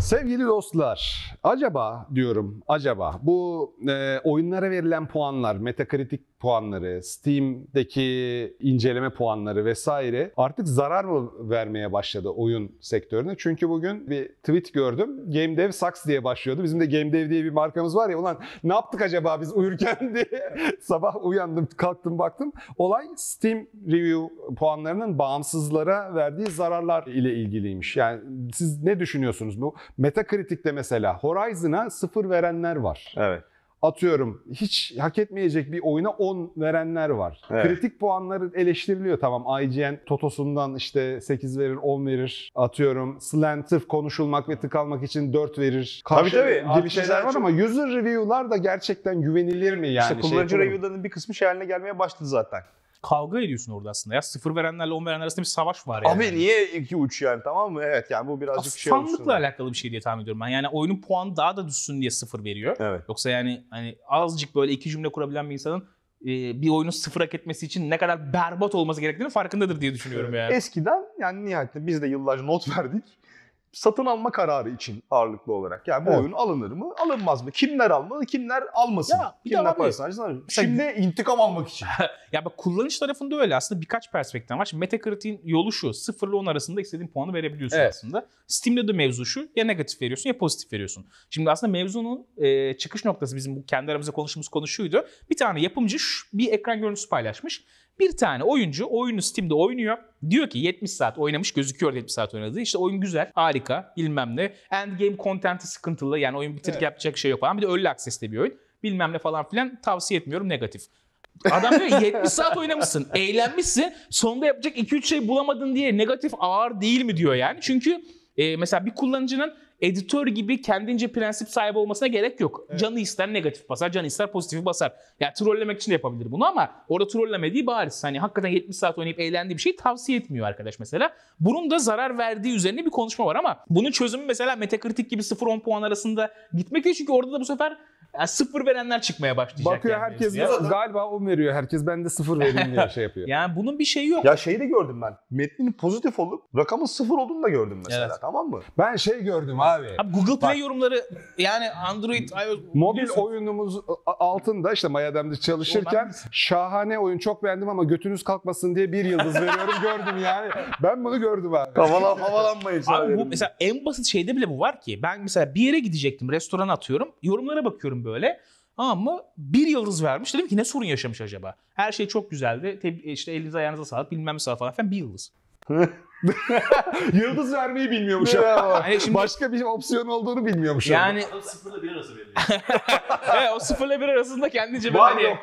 Sevgili dostlar, acaba diyorum, acaba bu e, oyunlara verilen puanlar, Metacritic puanları, Steam'deki inceleme puanları vesaire artık zarar mı vermeye başladı oyun sektörüne? Çünkü bugün bir tweet gördüm. Game Dev Sucks diye başlıyordu. Bizim de Game Dev diye bir markamız var ya ulan ne yaptık acaba biz uyurken diye sabah uyandım, kalktım baktım. Olay Steam review puanlarının bağımsızlara verdiği zararlar ile ilgiliymiş. Yani siz ne düşünüyorsunuz bu? Metacritic'te mesela Horizon'a sıfır verenler var. Evet. Atıyorum hiç hak etmeyecek bir oyuna 10 verenler var. Evet. Kritik puanları eleştiriliyor tamam. IGN Toto'sundan işte 8 verir 10 verir. Atıyorum Slant sırf konuşulmak ve tıkalmak için 4 verir. Tabii, tabii. gibi Artık şeyler var çok- ama user review'lar da gerçekten güvenilir mi yani? işte kullanıcı şey, review'larının bir kısmı şey haline gelmeye başladı zaten. Kavga ediyorsun orada aslında ya. Sıfır verenlerle on verenler arasında bir savaş var yani. Abi niye iki uç yani tamam mı? Evet yani bu birazcık şey olsun. alakalı bir şey diye tahmin ediyorum ben. Yani oyunun puanı daha da düşsün diye sıfır veriyor. Evet. Yoksa yani hani azıcık böyle iki cümle kurabilen bir insanın e, bir oyunu sıfır hak etmesi için ne kadar berbat olması gerektiğini farkındadır diye düşünüyorum yani. Eskiden yani nihayetinde biz de yıllarca not verdik. Satın alma kararı için ağırlıklı olarak. Yani bu Evet. oyun alınır mı? Alınmaz mı? Kimler almalı? Kimler almasın? Ya, bir kimler parasını harcasın? Şimdi intikam almak için. Ya bak kullanıcı tarafında öyle aslında birkaç perspektif var. Şimdi Metacritic'in yolu şu. 0 ile 10 arasında istediğin puanı verebiliyorsun Evet. aslında. Steam'de de mevzu şu. Ya negatif veriyorsun ya pozitif veriyorsun. Şimdi aslında mevzunun e, çıkış noktası bizim bu kendi aramızda konuştuğumuz konu şuydu. Bir tane yapımcı şu- bir ekran görüntüsü paylaşmış. Bir tane oyuncu oyunu Steam'de oynuyor. Diyor ki 70 saat oynamış gözüküyor 70 saat oynadığı. İşte oyun güzel, harika, bilmem ne. Endgame content'i sıkıntılı. Yani oyun bitirik Evet. yapacak şey yok falan. Bir de early access'te bir oyun. Bilmem ne falan filan tavsiye etmiyorum negatif. Adam diyor ki, 70 saat oynamışsın, eğlenmişsin. Sonunda yapacak 2-3 şey bulamadın diye negatif ağır değil mi diyor yani. Çünkü e, mesela bir kullanıcının editör gibi kendince prensip sahibi olmasına gerek yok. Canı ister negatif basar, canı ister pozitifi basar. Ya trollemek için de yapabilir bunu ama orada trollemediği bariz. Hani hakikaten 70 saat oynayıp eğlendiği bir şey tavsiye etmiyor arkadaş mesela. Bunun da zarar verdiği üzerine bir konuşma var ama bunun çözümü mesela Metacritic gibi 0-10 puan arasında gitmek değil. Çünkü orada da bu sefer ya, sıfır verenler çıkmaya başlayacak. Bakıyor yani herkes mevzuya. galiba 10 veriyor. Herkes ben de 0 vereyim diye şey yapıyor. Yani bunun bir şeyi yok. ya şeyi de gördüm ben. Metnin pozitif olup rakamın sıfır olduğunu da gördüm mesela Evet. tamam mı? Ben şey gördüm abi. Abi Google Play Bak. yorumları yani Android, iOS Mobil biliyorsun. oyunumuz altında işte Mayadem'de çalışırken şahane oyun çok beğendim ama götünüz kalkmasın diye bir yıldız veriyorum gördüm yani. Ben bunu gördüm abi. Havalan, havalanmayın. Abi bu mesela en basit şeyde bile bu var ki ben mesela bir yere gidecektim restorana atıyorum yorumlara bakıyorum böyle ama bir yıldız vermiş dedim ki ne sorun yaşamış acaba? Her şey çok güzeldi Teb- işte elinize ayağınıza sağlık bilmem ne sağlık falan filan bir yıldız. Yıldız vermeyi bilmiyormuş. Hani şimdi- Başka bir opsiyon olduğunu bilmiyormuş. Yani sıfırla bir arası veriyor. evet, o sıfırla bir arasında kendince bir Var hani- yok.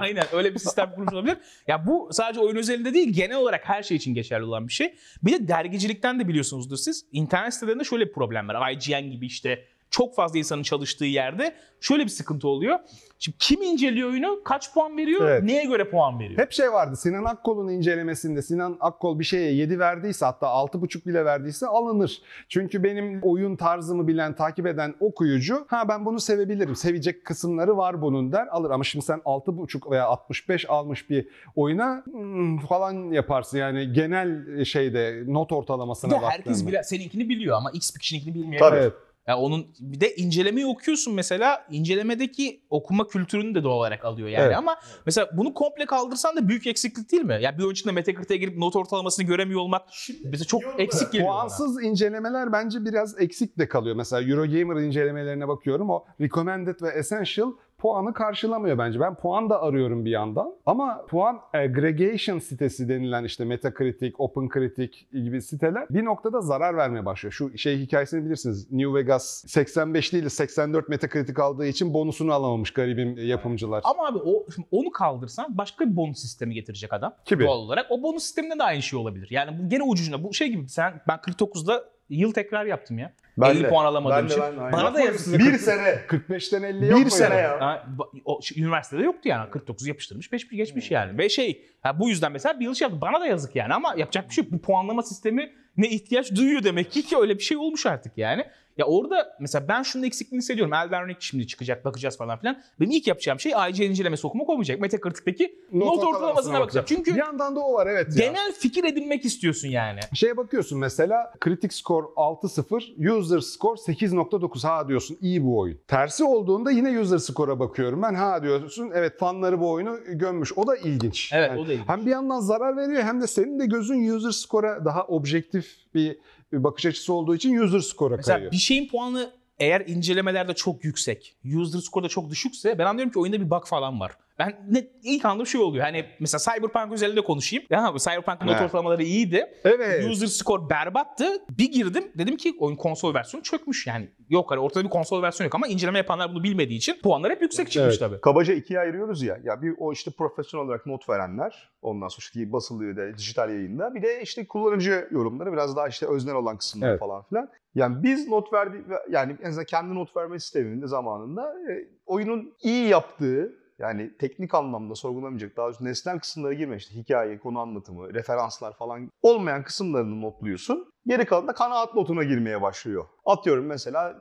Aynen öyle bir sistem kurmuş olabilir. Ya bu sadece oyun özelinde değil genel olarak her şey için geçerli olan bir şey. Bir de dergicilikten de biliyorsunuzdur siz. İnternet sitelerinde şöyle bir problem var. IGN gibi işte çok fazla insanın çalıştığı yerde şöyle bir sıkıntı oluyor. Şimdi kim inceliyor oyunu, kaç puan veriyor, Evet. neye göre puan veriyor? Hep şey vardı Sinan Akkol'un incelemesinde Sinan Akkol bir şeye 7 verdiyse hatta 6,5 bile verdiyse alınır. Çünkü benim oyun tarzımı bilen, takip eden okuyucu ha ben bunu sevebilirim. Sevecek kısımları var bunun der alır. Ama şimdi sen 6,5 veya 65 almış bir oyuna hmm, falan yaparsın. Yani genel şeyde not ortalamasına de herkes baktığında. bile seninkini biliyor ama X bir kişininkini bilmeyebilir. Tabii. Evet. Ya onun bir de incelemeyi okuyorsun mesela incelemedeki okuma kültürünü de doğal olarak alıyor yani Evet. ama mesela bunu komple kaldırsan da büyük eksiklik değil mi? Ya bir oyun içinde Metacritic'e girip not ortalamasını göremiyor olmak bize çok eksik geliyor. bana. Puansız incelemeler bence biraz eksik de kalıyor. Mesela Eurogamer incelemelerine bakıyorum. O recommended ve essential puanı karşılamıyor bence. Ben puan da arıyorum bir yandan. Ama puan aggregation sitesi denilen işte Metacritic, OpenCritic gibi siteler bir noktada zarar vermeye başlıyor. Şu şey hikayesini bilirsiniz. New Vegas 85 değil de 84 Metacritic aldığı için bonusunu alamamış garibim yapımcılar. Ama abi o şimdi onu kaldırsan başka bir bonus sistemi getirecek adam. Gibi. Doğal olarak. O bonus sisteminde de aynı şey olabilir. Yani bu gene ucucuna. Bu şey gibi sen ben 49'da yıl tekrar yaptım ya. Ben 50 de. puan alamadığım Ben de, için. ben de, aynen. Bana da yazın. Bir sene. 45'ten 50 yok mu Bir sene ya. Ha, o, üniversitede yoktu yani. 49 yapıştırmış, 5 bir geçmiş yani. Ve şey, ha, bu yüzden mesela bir yıl şey yaptı. Bana da yazık yani ama yapacak bir şey yok. Bu puanlama sistemi ne ihtiyaç duyuyor demek ki ki öyle bir şey olmuş artık yani. Ya orada mesela ben şunun eksikliğini hissediyorum. Elden Ring şimdi çıkacak bakacağız falan filan. Benim ilk yapacağım şey IGN incelemesi okumak olmayacak. Metacritic'teki not, ortalamasına bakacağım. Çünkü Bir yandan da o var evet ya. genel fikir edinmek istiyorsun yani. Şeye bakıyorsun mesela kritik skor 6-0, user score 8.9 ha diyorsun iyi bu oyun. Tersi olduğunda yine user score'a bakıyorum ben ha diyorsun evet fanları bu oyunu gömmüş. O da ilginç. Evet, Yani o da ilginç. Hem bir yandan zarar veriyor hem de senin de gözün user score'a daha objektif bir bakış açısı olduğu için user score'a Mesela kayıyor. bir şeyin puanı eğer incelemelerde çok yüksek, user score'da çok düşükse ben anlıyorum ki oyunda bir bug falan var. Ben ne, ilk anladığım şey oluyor. Hani mesela Cyberpunk üzerinde konuşayım. Ya Cyberpunk'ın not ortalamaları iyiydi. Evet. User score berbattı. Bir girdim dedim ki oyun konsol versiyonu çökmüş yani. Yok hani ortada bir konsol versiyonu yok ama inceleme yapanlar bunu bilmediği için puanlar hep yüksek çıkmış Evet. tabii. Kabaca ikiye ayırıyoruz ya. Ya bir o işte profesyonel olarak not verenler, ondan sonra işte basılı da dijital yayında. Bir de işte kullanıcı yorumları biraz daha işte öznel olan kısımlar Evet. falan filan. Yani biz not verdi yani en azından kendi not verme sisteminde zamanında e, oyunun iyi yaptığı yani teknik anlamda sorgulamayacak daha doğrusu nesnel kısımlara girme işte hikaye, konu anlatımı, referanslar falan olmayan kısımlarını notluyorsun. Geri kalan da kanaat notuna girmeye başlıyor. Atıyorum mesela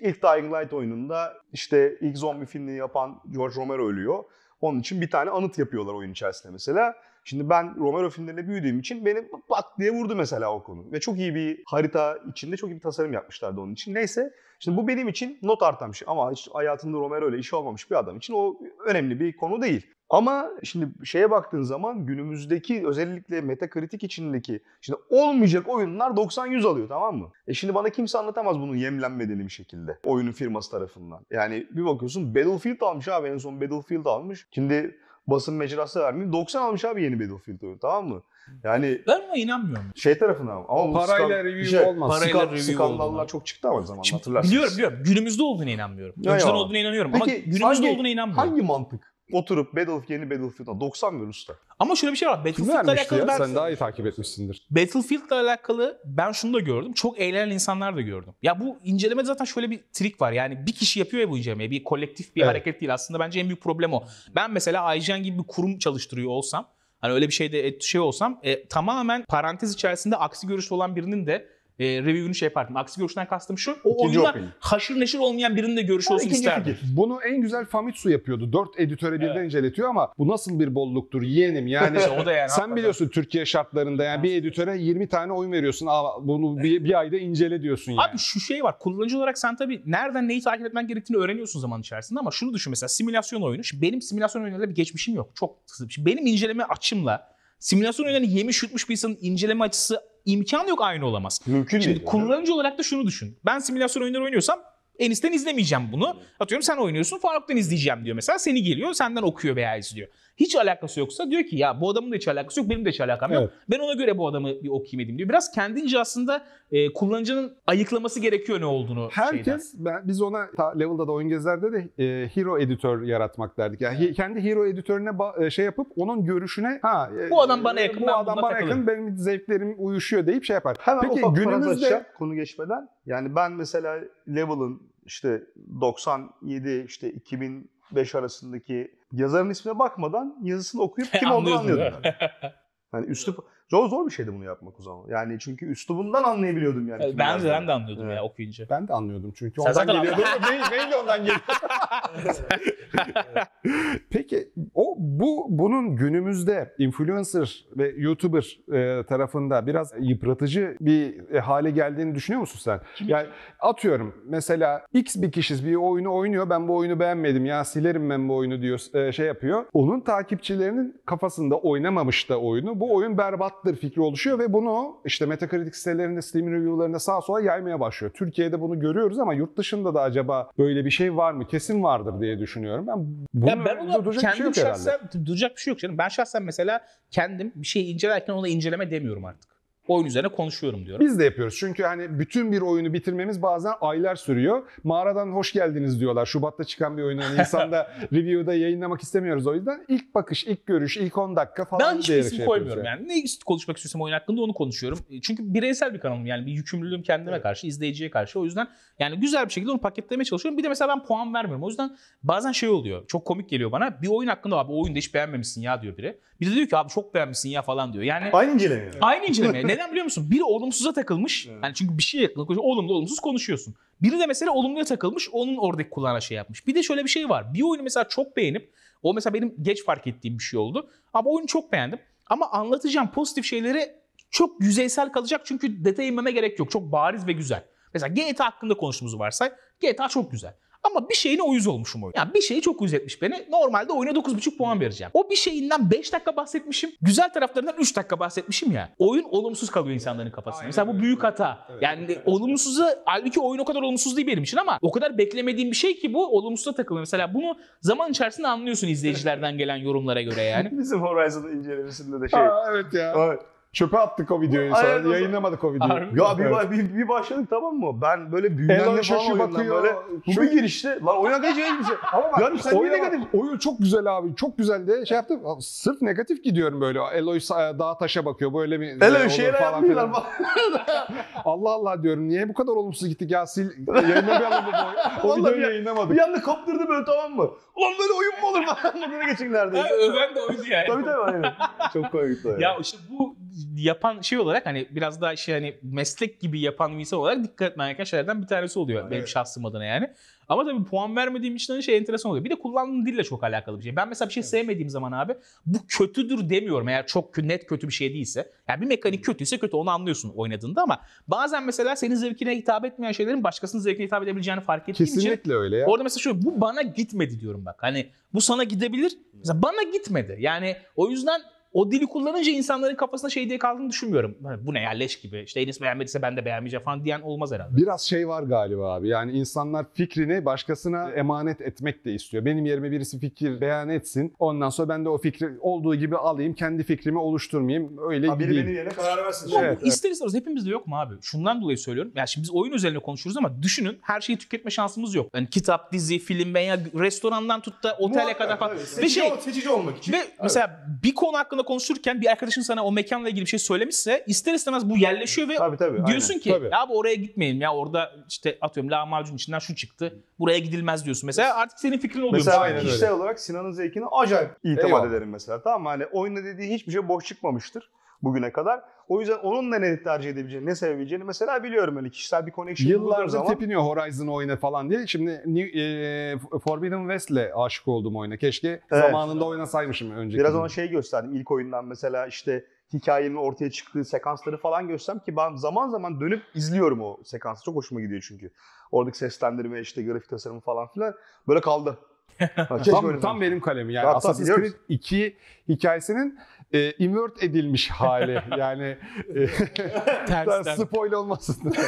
ilk Dying Light oyununda işte ilk zombi filmini yapan George Romero ölüyor. Onun için bir tane anıt yapıyorlar oyun içerisinde mesela. Şimdi ben Romero filmlerine büyüdüğüm için beni bak diye vurdu mesela o konu. Ve çok iyi bir harita içinde çok iyi bir tasarım yapmışlardı onun için. Neyse şimdi bu benim için not artan bir şey. Ama hiç hayatında Romero ile işi olmamış bir adam için o önemli bir konu değil. Ama şimdi şeye baktığın zaman günümüzdeki özellikle metakritik içindeki şimdi olmayacak oyunlar 90-100 alıyor tamam mı? E şimdi bana kimse anlatamaz bunun yemlenmediğini bir şekilde oyunun firması tarafından. Yani bir bakıyorsun Battlefield almış abi en son Battlefield almış. Şimdi basın mecrası vermeyeyim 90 almış abi yeni Battlefield oyunu tamam mı? Yani Ben ona inanmıyorum. şey tarafına ama. ama Parayla skan- review şey, olmaz. Parayla skandal- review skandallar çok çıktı ama zaman Şimdi hatırlarsınız. biliyorum biliyorum. Günümüzde olduğuna inanmıyorum. Ya Önceden ya. olduğuna inanıyorum ama Peki, günümüzde hangi- olduğuna inanmıyorum. Hangi mantık? Oturup Battlefield yeni Battlefield'a 90 ver usta. Ama şöyle bir şey var. Battlefield'la alakalı ya? ben Sen daha iyi takip etmişsindir. Battlefield'la alakalı ben şunu da gördüm. Çok eğlenen insanlar da gördüm. Ya bu incelemede zaten şöyle bir trik var. Yani bir kişi yapıyor ya bu incelemeyi. Bir kolektif bir Evet. hareket değil. Aslında bence en büyük problem o. Ben mesela IGN gibi bir kurum çalıştırıyor olsam hani öyle bir şeyde et- şey olsam e, tamamen parantez içerisinde aksi görüşü olan birinin de e, review'unu şey yapardım. Aksi görüşten kastım şu. O İkinci oyunda opinion. haşır neşir olmayan birinin de görüşü olsun İkinci isterdim. fikir. Bunu en güzel Famitsu yapıyordu. Dört editöre birden inceletiyor ama bu nasıl bir bolluktur yeğenim yani. İşte o da yani Sen hakikaten. biliyorsun Türkiye şartlarında yani bir editöre 20 tane oyun veriyorsun. Aa, bunu bir, bir ayda incele diyorsun yani. Abi şu şey var. Kullanıcı olarak sen tabii nereden neyi takip etmen gerektiğini öğreniyorsun zaman içerisinde ama şunu düşün mesela simülasyon oyunu. Şimdi benim simülasyon oyunlarıyla bir geçmişim yok. Çok hızlı. Şimdi benim inceleme açımla simülasyon oyunlarını yemiş yutmuş bir insanın inceleme açısı imkanı yok aynı olamaz. Mümkün Şimdi değil. kullanıcı olarak da şunu düşün. Ben simülasyon oyunları oynuyorsam Enis'ten izlemeyeceğim bunu. Atıyorum sen oynuyorsun Faruk'tan izleyeceğim diyor mesela. Seni geliyor senden okuyor veya izliyor. Hiç alakası yoksa diyor ki ya bu adamın da hiç alakası yok benim de hiç alakam yok. Evet. Ben ona göre bu adamı bir okuyayım edeyim diyor. Biraz kendince aslında e, kullanıcının ayıklaması gerekiyor ne olduğunu. şeyden. Herkes, ben, biz ona ta, Level'da da oyun gezilerde de e, hero editör yaratmak derdik. Yani he- kendi hero editörüne ba- e, şey yapıp onun görüşüne ha e, Bu adam bana yakın, bu ben adam bana takılırım. yakın benim zevklerim uyuşuyor deyip şey yapar. Hemen Peki günümüzde konu geçmeden. Yani ben mesela Level'ın işte 97 işte 2005 arasındaki yazarın ismine bakmadan yazısını okuyup kim olduğunu anlıyordum. ben. Yani üslup zor zor bir şeydi bunu yapmak o zaman. Yani çünkü üslubundan anlayabiliyordum yani. kim Ben, yazdığını. ben de anlıyordum Evet. ya okuyunca. ben de anlıyordum çünkü Sen ondan geliyordu. mail, mail de ondan geliyor. Peki o bu bunun günümüzde influencer ve YouTuber e, tarafında biraz yıpratıcı bir e, hale geldiğini düşünüyor musun sen? Yani atıyorum mesela X bir kişi bir oyunu oynuyor ben bu oyunu beğenmedim ya silerim ben bu oyunu diyor e, şey yapıyor. Onun takipçilerinin kafasında oynamamış da oyunu bu oyun berbattır fikri oluşuyor ve bunu işte Metacritic sitelerinde Steam review'larında sağa sola yaymaya başlıyor. Türkiye'de bunu görüyoruz ama yurt dışında da acaba böyle bir şey var mı? Kesin vardır diye düşünüyorum. Ben bunu Ya ben ona durduracak bir şey kendim yok herhalde. şahsen duracak bir şey yok canım. Ben şahsen mesela kendim bir şeyi incelerken ona inceleme demiyorum artık. Oyun üzerine konuşuyorum diyorum. Biz de yapıyoruz. Çünkü hani bütün bir oyunu bitirmemiz bazen aylar sürüyor. Mağaradan hoş geldiniz diyorlar. Şubat'ta çıkan bir oyunu. Hani insanda review'da yayınlamak istemiyoruz o yüzden. ilk bakış, ilk görüş, ilk 10 dakika falan Ben hiçbir isim şey koymuyorum yapıyoruz yani. Ne konuşmak istiyorsam oyun hakkında onu konuşuyorum. E, Çünkü bireysel bir kanalım yani bir yükümlülüğüm kendime karşı, izleyiciye karşı. O yüzden yani güzel bir şekilde onu paketlemeye çalışıyorum. Bir de mesela ben puan vermiyorum. O yüzden bazen şey oluyor. Çok komik geliyor bana. Bir oyun hakkında abi o oyunda hiç beğenmemişsin ya diyor biri. Biri de diyor ki abi çok beğenmişsin ya falan diyor. Yani Aynı inceleme. Aynı inceleme. Neden Neden biliyor musun? Biri olumsuza takılmış. Evet. Yani çünkü bir şey yakın olumlu olumsuz konuşuyorsun. Biri de mesela olumluya takılmış. Onun oradaki kullanan şey yapmış. Bir de şöyle bir şey var. Bir oyunu mesela çok beğenip o mesela benim geç fark ettiğim bir şey oldu. Ama oyunu çok beğendim. Ama anlatacağım pozitif şeyleri çok yüzeysel kalacak çünkü detaya inmeme gerek yok. Çok bariz ve güzel. Mesela GTA hakkında konuştuğumuzu varsay. GTA çok güzel. Ama bir şeyine uyuz olmuşum oyun. Yani bir şeyi çok uyuz etmiş beni. Normalde oyuna 9.5 puan vereceğim. O bir şeyinden 5 dakika bahsetmişim. Güzel taraflarından 3 dakika bahsetmişim ya. Oyun olumsuz kalıyor insanların kafasında. Aynen Mesela bu büyük hata. Evet, yani evet. olumsuza halbuki oyun o kadar olumsuz değil benim için ama o kadar beklemediğim bir şey ki bu olumsuza takılıyor. Mesela bunu zaman içerisinde anlıyorsun izleyicilerden gelen yorumlara göre yani. Bizim Horizon incelemesinde de şey. Aa, evet ya. Evet. Çöpe attık o videoyu Aynen sonra. öyle. Yayınlamadık o videoyu. Harbi. Ya bir, Evet. bir, bir başladık tamam mı? Ben böyle falan şaşı oyundan bakıyor. böyle. Bu Şu- bir girişte. Lan oyuna geçecek hiçbir şey. Ama bak, Yani sen niye oyun, negatif? oyun çok güzel abi. Çok güzel de şey yaptım. Sırf negatif gidiyorum böyle. Eloy sa- dağa taşa bakıyor. Böyle mi? Bir şeyler falan yapmıyorlar filan. falan. Allah Allah diyorum. Niye bu kadar olumsuz gittik ya? Sil, yayınlamayalım bu. O videoyu bir- yayınlamadık. Bir anda kaptırdı böyle tamam mı? Ulan böyle oyun mu olur falan moduna geçecek neredeyse. Öven de oydu yani. tabii tabii aynen. Çok komikti o Ya işte bu yapan şey olarak hani biraz daha şey hani meslek gibi yapan bir insan olarak dikkat etmen gereken şeylerden bir tanesi oluyor benim Evet. şahsım adına yani. Ama tabii puan vermediğim için de şey enteresan oluyor. Bir de kullandığım dille çok alakalı bir şey. Ben mesela bir şey sevmediğim zaman abi bu kötüdür demiyorum eğer çok net kötü bir şey değilse. Yani bir mekanik kötüyse kötü onu anlıyorsun oynadığında ama bazen mesela senin zevkine hitap etmeyen şeylerin başkasının zevkine hitap edebileceğini fark ettiğim için Kesinlikle öyle ya. Orada mesela şu bu bana gitmedi diyorum bak. Hani bu sana gidebilir. Mesela bana gitmedi. Yani o yüzden o dili kullanınca insanların kafasında şey diye kaldığını düşünmüyorum. Hani Bu ne ya leş gibi. İşte Enis beğenmediyse ben de beğenmeyeceğim falan diyen olmaz herhalde. Biraz şey var galiba abi. Yani insanlar fikrini başkasına emanet etmek de istiyor. Benim yerime birisi fikir beyan etsin. Ondan sonra ben de o fikri olduğu gibi alayım. Kendi fikrimi oluşturmayayım. Öyle Ha, biri gideyim. benim yerine karar versin. Evet, bu ister istemez hepimizde yok mu abi? Şundan dolayı söylüyorum. Yani şimdi biz oyun üzerine konuşuyoruz ama düşünün her şeyi tüketme şansımız yok. Yani kitap, dizi, film veya restorandan tut da otele kadar falan. Ve şey seçici olmak için. Ve mesela bir konu hakkında konuşurken bir arkadaşın sana o mekanla ilgili bir şey söylemişse ister istemez bu yerleşiyor ve Tabii tabii. diyorsun ki Tabii. ya bu oraya gitmeyelim ya orada işte atıyorum lahmacun içinden şu çıktı. Buraya gidilmez diyorsun. Mesela artık senin fikrin oluyor. Mesela Aynen öyle. kişisel olarak Sinan'ın zevkine acayip itimat Eyvallah. ederim mesela. Tamam mı? Hani oyunda dediği hiçbir şey boş çıkmamıştır bugüne kadar. O yüzden onun da ne tercih edebileceğini, ne sevebileceğini mesela biliyorum. Hani kişisel bir connection Yıllardır zaman. tepiniyor Horizon oyna falan diye. Şimdi New, e, Forbidden West'le aşık oldum oyuna. Keşke Evet. zamanında oynasaymışım önceki. Biraz ona şey gösterdim ilk oyundan mesela işte hikayenin ortaya çıktığı sekansları falan görsem ki ben zaman zaman dönüp izliyorum o sekansı. Çok hoşuma gidiyor çünkü. Oradaki seslendirme işte grafik tasarımı falan filan böyle kaldı. Tam, öyle tam benim kalemim. Yani tamam, Assassin's. Creed 2 hikayesinin e, invert edilmiş hali. yani e, Tersten. spoil olmasın.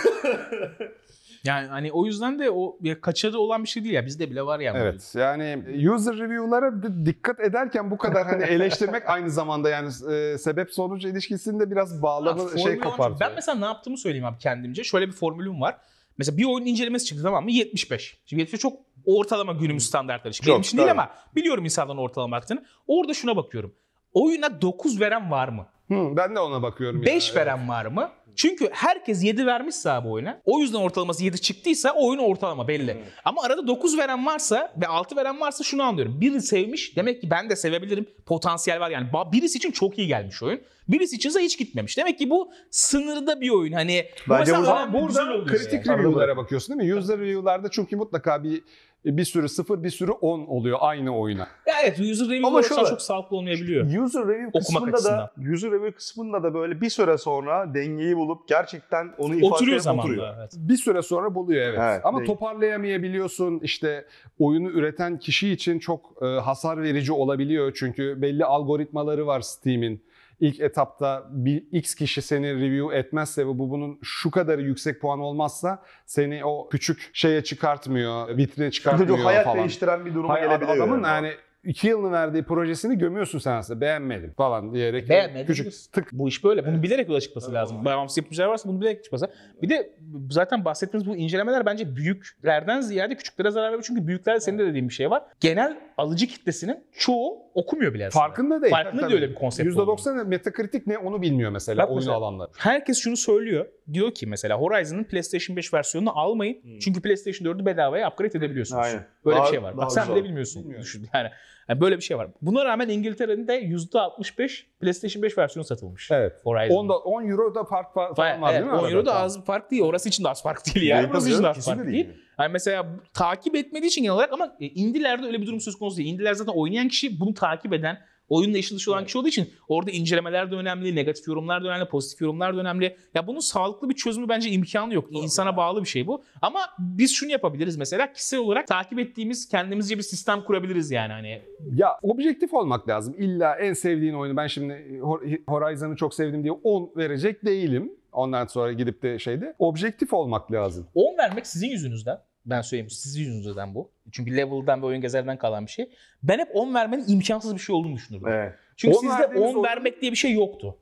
Yani hani o yüzden de o ya kaçarı olan bir şey değil ya bizde bile var yani. evet yani user review'lara dikkat ederken bu kadar hani eleştirmek aynı zamanda yani e, sebep sonuç ilişkisinde biraz Ha, bağlamı formül şey kopartıyor. Ben mesela ne yaptığımı söyleyeyim abi kendimce. Şöyle bir formülüm var. Mesela bir oyunun incelemesi çıktı tamam mı? 75. Şimdi 75 çok ortalama günümüz standartları. Şimdi benim için değil ama biliyorum insanların ortalama baktığını. Orada şuna bakıyorum. Oyuna 9 veren var mı? Hı, ben de ona bakıyorum. 5 yani. veren var mı? Çünkü herkes 7 vermişse abi oyuna. O yüzden ortalaması 7 çıktıysa oyun ortalama belli. Ama arada 9 veren varsa ve 6 veren varsa şunu anlıyorum. Biri sevmiş demek ki ben de sevebilirim. Potansiyel var yani. Birisi için çok iyi gelmiş oyun. Birisi içinse hiç gitmemiş. Demek ki bu sınırda bir oyun. Hani bu Bence mesela burada- Burada oluyor kritik yani. review'lara bakıyorsun değil mi? User review'larda çünkü mutlaka bir bir sürü 0 bir sürü 10 oluyor aynı oyuna. Ya evet user review Ama şöyle- çok sağlıklı olmayabiliyor. User review Okumak kısmında açısından. da user review kısmında da böyle bir süre sonra dengeyi bulup gerçekten onu ifade Oturuyor zamanla. oturuyor. Evet. Bir süre sonra buluyor evet. Evet, Ama değil. toparlayamayabiliyorsun. İşte oyunu üreten kişi için çok e, hasar verici olabiliyor. Çünkü belli algoritmaları var Steam'in. İlk etapta bir X kişi seni review etmezse ve bu bunun şu kadar yüksek puan olmazsa seni o küçük şeye çıkartmıyor, vitrine çıkartmıyor çok hayat falan. değiştiren bir duruma Hayır, gelebiliyor. adamın yani. yani iki yılını verdiği projesini gömüyorsun sen aslında. Beğenmedim falan diyerek. Beğenmedim. Küçük tık. Bu iş böyle. Bunu bilerek yola çıkması lazım. Bağımsız yapımcılar varsa bunu bilerek çıkması. Bir de zaten bahsettiğimiz bu incelemeler bence büyüklerden ziyade küçüklere zarar veriyor. Çünkü büyüklerde senin de dediğin bir şey var. Genel alıcı kitlesinin çoğu okumuyor bile aslında. Farkında değil. Farkında değil öyle bir konsept %90 Metakritik ne onu bilmiyor mesela Bak oyunu mesela- alanlar. Herkes şunu söylüyor. Diyor ki mesela Horizon'ın PlayStation 5 versiyonunu almayın. Hmm. Çünkü PlayStation 4'ü bedavaya upgrade edebiliyorsunuz. Aynen. Böyle Daha- bir şey var. Bak sen bile bilmiyorsun. Bilmiyorum. Düşün. Yani, yani böyle bir şey var. Buna rağmen İngiltere'nin de %65 PlayStation 5 versiyonu satılmış. Evet. Horizon. 10, da, 10 euro da fark fa- falan var evet, değil mi? 10 arada? euro da az bir fark değil. Orası için de az fark değil yani. Değil, Burası için de az fark değil. değil. Yani mesela takip etmediği için genel olarak ama e, indilerde öyle bir durum söz konusu değil. İndiler zaten oynayan kişi bunu takip eden, oyunla işi dışı olan kişi olduğu için orada incelemeler de önemli, negatif yorumlar da önemli, pozitif yorumlar da önemli. Ya bunun sağlıklı bir çözümü bence imkanı yok. İnsana bağlı bir şey bu. Ama biz şunu yapabiliriz mesela kişisel olarak takip ettiğimiz kendimizce bir sistem kurabiliriz yani hani. Ya objektif olmak lazım. İlla en sevdiğin oyunu ben şimdi Hor- Horizon'ı çok sevdim diye 10 verecek değilim. Ondan sonra gidip de şeyde objektif olmak lazım. 10 vermek sizin yüzünüzden. Ben söyleyeyim sizin yüzünüzden bu. Çünkü level'dan ve oyun gezerden kalan bir şey. Ben hep 10 vermenin imkansız bir şey olduğunu düşünürdüm. Evet. Çünkü 10 sizde verdiğiniz 10 oyun- vermek diye bir şey yoktu.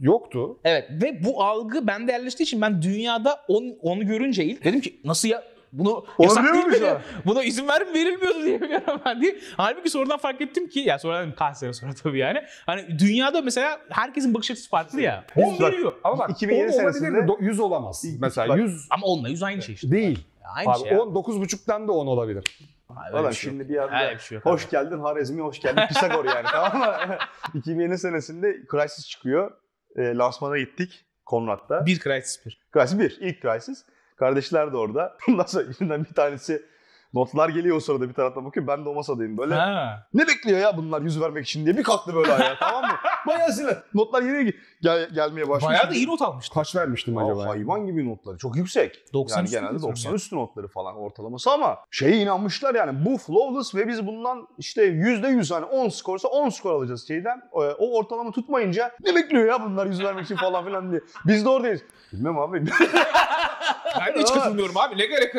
Yoktu. Evet ve bu algı bende yerleştiği için ben dünyada 10 onu görünce ilk dedim ki nasıl ya bunu yasak Olabiliyor değil mi? an? Buna izin ver verilmiyordu diye biliyorum ben diye. Halbuki sonradan fark ettim ki ya sonradan kaç sene sonra tabii yani. Hani dünyada mesela herkesin bakış açısı farklı ya. Biz 10 bak- veriyor. Ama bak 2007 10 olabilir senesinde- de do- 100 olamaz. Mesela bak- 100 Ama onunla 100 aynı şey işte. değil. Aynı Abi şey ya. 10 9.5'tan da 10 olabilir. Valla bir şey yok. şimdi bir anda bir şey yok hoş abi. geldin Harezmi, hoş geldin Pisagor yani tamam mı? 2007 senesinde Crysis çıkıyor. E, lansmana gittik Konrad'da. Bir Crysis 1. Crysis 1, ilk Crysis. Kardeşler de orada. Ondan sonra içinden bir tanesi notlar geliyor o sırada bir taraftan bakıyor. Ben de o masadayım böyle. Ha. Ne bekliyor ya bunlar yüz vermek için diye bir kalktı böyle ayağa tamam mı? Bayağı sinir. Notlar yine gel, gelmeye başladı. Bayağı da iyi not almıştı. Kaç vermiştim Aa, acaba? hayvan gibi notları. Çok yüksek. 90 yani genelde diyorsun 90 ya. üstü notları falan ortalaması ama şeye inanmışlar yani bu flawless ve biz bundan işte %100 hani 10 skorsa 10 skor alacağız şeyden. O ortalama tutmayınca ne bekliyor ya bunlar yüz vermek için falan filan diye. Biz de oradayız. Bilmem abi. Ben de hiç katılmıyorum abi. Ne gerek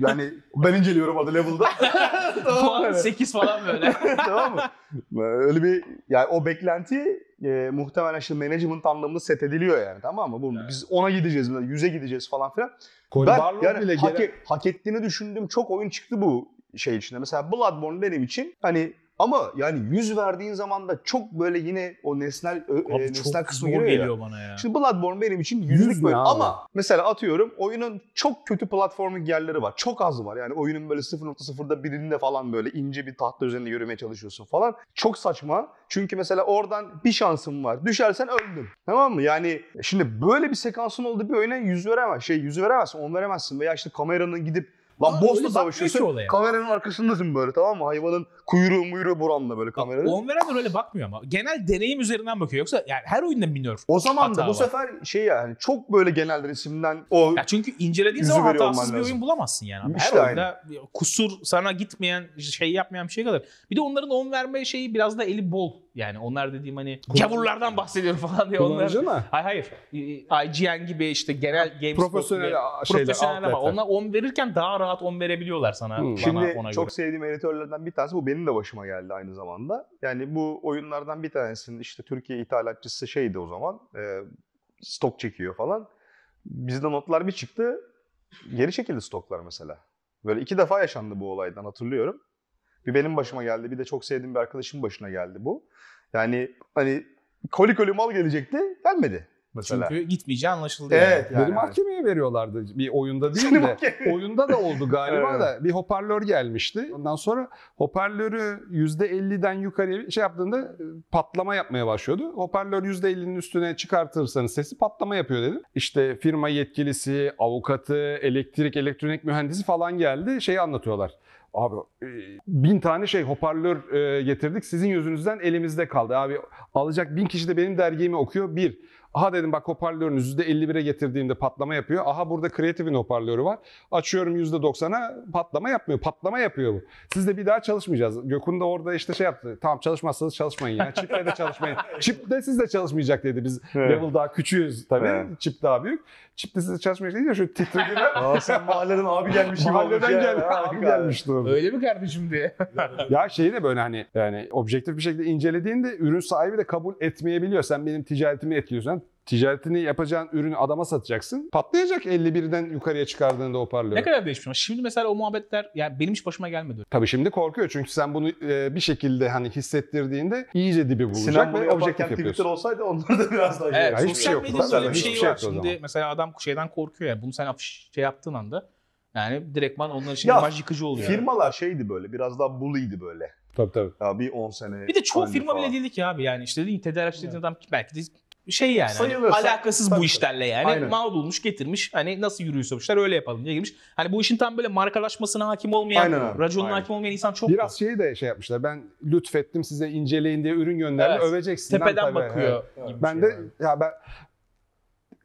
yani ben inceliyorum adı level'da. tamam Puan mı? 8 falan böyle. tamam mı? Öyle bir yani o beklenti e, muhtemelen işte management anlamında set ediliyor yani tamam mı? Bu, Biz ona gideceğiz, 100'e gideceğiz falan filan. Cory Ben Barlog yani bile hak, gelen- hak ettiğini düşündüğüm çok oyun çıktı bu şey içinde. Mesela Bloodborne benim için hani ama yani 100 verdiğin zaman da çok böyle yine o nesnel ö- e, Abi nesnel kısmı giriyor ya. geliyor bana ya. Şimdi Bloodborne benim için Yüz yüzlük ne böyle ama mesela atıyorum oyunun çok kötü platforming yerleri var. Çok az var. Yani oyunun böyle 0.0'da birinde falan böyle ince bir tahta üzerinde yürümeye çalışıyorsun falan. Çok saçma. Çünkü mesela oradan bir şansın var. Düşersen öldün. Tamam mı? Yani şimdi böyle bir sekansın olduğu bir oyuna yüz veremez. Şey yüz veremezsin, on veremezsin. Veya işte kameranın gidip Lan Ama boss'la savaşıyorsun. Kameranın arkasındasın böyle tamam mı? Hayvanın kuyruğu muyruğu buranla böyle kameranın. 10 verenler öyle bakmıyor ama. Genel deneyim üzerinden bakıyor. Yoksa yani her oyunda nerf. O zaman da bu var. sefer şey yani çok böyle genel resimden o Ya çünkü incelediğin zaman hatasız bir lazım. oyun bulamazsın yani. İşte her oyunda kusur sana gitmeyen, şey yapmayan bir şey kalır. Bir de onların 10 verme şeyi biraz da eli bol. Yani onlar dediğim hani gavurlardan bahsediyorum falan diye onlar. Kullanıcı mı? Hayır hayır. IGN gibi işte genel GameSpot Profesyonel şeyler, profesyoneller var. outletler. Onlar 10 verirken daha rahat 10 verebiliyorlar sana. Hmm. bana, Şimdi ona çok göre. sevdiğim editörlerden bir tanesi bu benim de başıma geldi aynı zamanda. Yani bu oyunlardan bir tanesinin işte Türkiye ithalatçısı şeydi o zaman. e, stok çekiyor falan. Bizde notlar bir çıktı. Geri çekildi stoklar mesela. Böyle iki defa yaşandı bu olaydan hatırlıyorum. Bir benim başıma geldi bir de çok sevdiğim bir arkadaşımın başına geldi bu. Yani hani koli koli mal gelecekti gelmedi mesela. Çünkü gitmeyeceği anlaşıldı. Evet. yani. Yani- mahkemeye veriyorlardı. Bir oyunda değil de. oyunda da oldu galiba Evet. da. Bir hoparlör gelmişti. Ondan sonra hoparlörü %50'den yukarıya şey yaptığında e, patlama yapmaya başlıyordu. Hoparlör %50'nin üstüne çıkartırsanız sesi patlama yapıyor dedim. İşte firma yetkilisi, avukatı, elektrik, elektronik mühendisi falan geldi. Şeyi anlatıyorlar. Abi e, bin tane şey hoparlör e, getirdik. Sizin yüzünüzden elimizde kaldı. Abi alacak bin kişi de benim dergimi okuyor. Bir. Aha dedim bak hoparlörünüz %51'e getirdiğimde patlama yapıyor. Aha burada Creative'in hoparlörü var. Açıyorum %90'a patlama yapmıyor. Patlama yapıyor bu. Siz de bir daha çalışmayacağız. Gökhan da orada işte şey yaptı. Tamam çalışmazsanız çalışmayın ya. Çip'le de çalışmayın. Çip de siz de çalışmayacak dedi. Biz Evet. level daha küçüğüz tabii. Evet. Çip daha büyük. Çip de siz de çalışmayacak deyince şu titrediğine Aa, sen mahalleden abi gelmiş gibi olmuş mahalleden ya. geldi. Abi gelmişti orada. Öyle mi kardeşim diye. Ya şeyi de böyle hani yani objektif bir şekilde incelediğinde ürün sahibi de kabul etmeyebiliyor. Sen benim ticaretimi etkiliyorsun. Ticaretini yapacağın ürünü adama satacaksın. Patlayacak 51'den yukarıya çıkardığında o parlıyor. Ne kadar değişmiş ama şimdi mesela o muhabbetler yani benim hiç başıma gelmedi. Tabii şimdi korkuyor çünkü sen bunu e, bir şekilde hani hissettirdiğinde iyice dibi bulacak Sinan bunu ve yaparken objektif Twitter yapıyorsun. olsaydı onlar da biraz daha Evet, hiçbir şey yok. medyada öyle bir hiçbir şey şey var. yoktu o Şimdi zaman. mesela adam şeyden korkuyor yani bunu sen afiş şey yaptığın anda yani direktman onlar için Ya, imaj yıkıcı oluyor. Firmalar şeydi böyle biraz daha bully'di böyle. Tabii tabii. Ya bir 10 sene Bir de çoğu önce firma falan. bile değildi ki abi yani işte dediğin tedarikçi dediğin adam belki de şey yani hani alakasız bu işlerle yani Aynen. mal bulmuş getirmiş hani nasıl yürüyorsa bu işler öyle yapalım diye girmiş. Hani bu işin tam böyle markalaşmasına hakim olmayan, Aynen raconuna aynen. hakim olmayan insan çok Biraz şeyi de şey yapmışlar. Ben lütfettim size inceleyin diye ürün gönderdi. Evet. Öveceksin. tepeden tabii. bakıyor Evet. gibi Ben şey de var. ya ben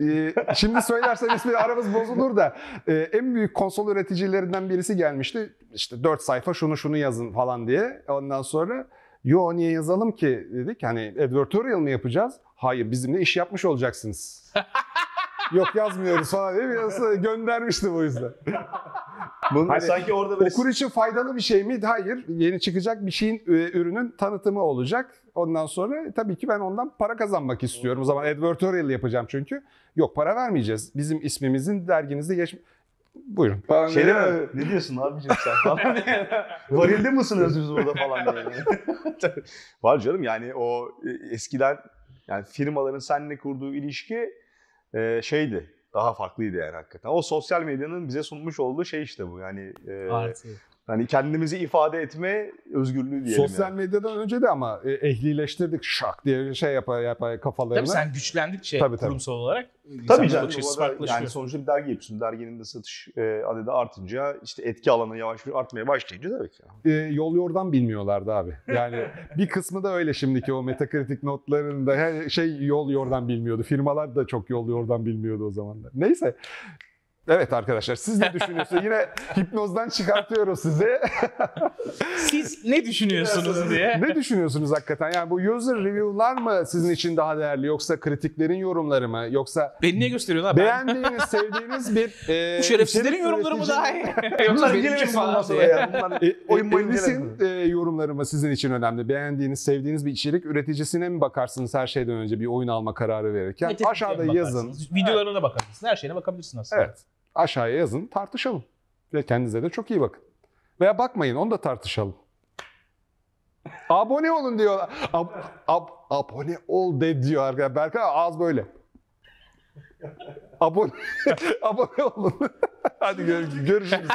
Ee, şimdi söylersen ismi aramız bozulur da e, en büyük konsol üreticilerinden birisi gelmişti. İşte 4 sayfa şunu şunu yazın falan diye. Ondan sonra yo niye yazalım ki dedik. Hani advertorial mı yapacağız? Hayır bizimle iş yapmış olacaksınız. Yok yazmıyoruz falan diye biraz göndermişti bu yüzden. Bunun Hani sanki orada böyle Okur için faydalı bir şey mi? Hayır. Yeni çıkacak bir şeyin e, ürünün tanıtımı olacak. Ondan sonra tabii ki ben ondan para kazanmak istiyorum. O zaman advertorial yapacağım çünkü. Yok para vermeyeceğiz. Bizim ismimizin derginizde geç... Buyurun. Falan şey değil mi? Ne diyorsun abicim sen falan. Varilde mısınız biz burada falan diye. Var canım yani o e, eskiden yani firmaların seninle kurduğu ilişki e, şeydi. Daha farklıydı yani hakikaten. O sosyal medyanın bize sunmuş olduğu şey işte bu. Yani e. hani kendimizi ifade etme özgürlüğü diyelim. Sosyal yani. medyadan önce de ama e, ehlileştirdik şak diye şey yapar yapar kafalarına. Tabii sen güçlendikçe Tabii, tabii. kurumsal olarak Tabii canım. bakış arada farklılaşıyor. Yani sonuçta bir dergi yapıyorsun. Derginin de satış e, adedi artınca işte etki alanı yavaş bir artmaya başlayınca tabii ki. e, yol yordan bilmiyorlardı abi. Yani bir kısmı da öyle şimdiki o metakritik notlarında her şey yol yordan bilmiyordu. Firmalar da çok yol yordan bilmiyordu o zamanlar. Neyse. Evet arkadaşlar siz ne düşünüyorsunuz? Yine hipnozdan çıkartıyoruz sizi. Siz ne düşünüyorsunuz diye. ne düşünüyorsunuz hakikaten? Yani bu user review'lar mı sizin için daha değerli yoksa kritiklerin yorumları mı yoksa Beni niye gösteriyorlar? Beğendiğiniz, sevdiğiniz bir e, Bu şerefsizlerin içerik yorumları mı üretici- daha iyi? Bunlar benim için falan sonra diye. ya. Bunlar E, oyun e, yorumları mı sizin için önemli? Beğendiğiniz, sevdiğiniz bir içerik üreticisine mi bakarsınız her şeyden önce bir oyun alma kararı verirken? Aşağıda bakarsınız. yazın. Videolarına da bakabilirsin. Her şeyine bakabilirsin aslında. Evet. Aşağıya yazın, tartışalım. Ve kendinize de çok iyi bakın. Veya bakmayın, onu da tartışalım. abone olun diyorlar. Ab, ab, abone ol de diyor arkadaşlar. Berkay ağız böyle. abone, abone olun. Hadi gör- görüşürüz.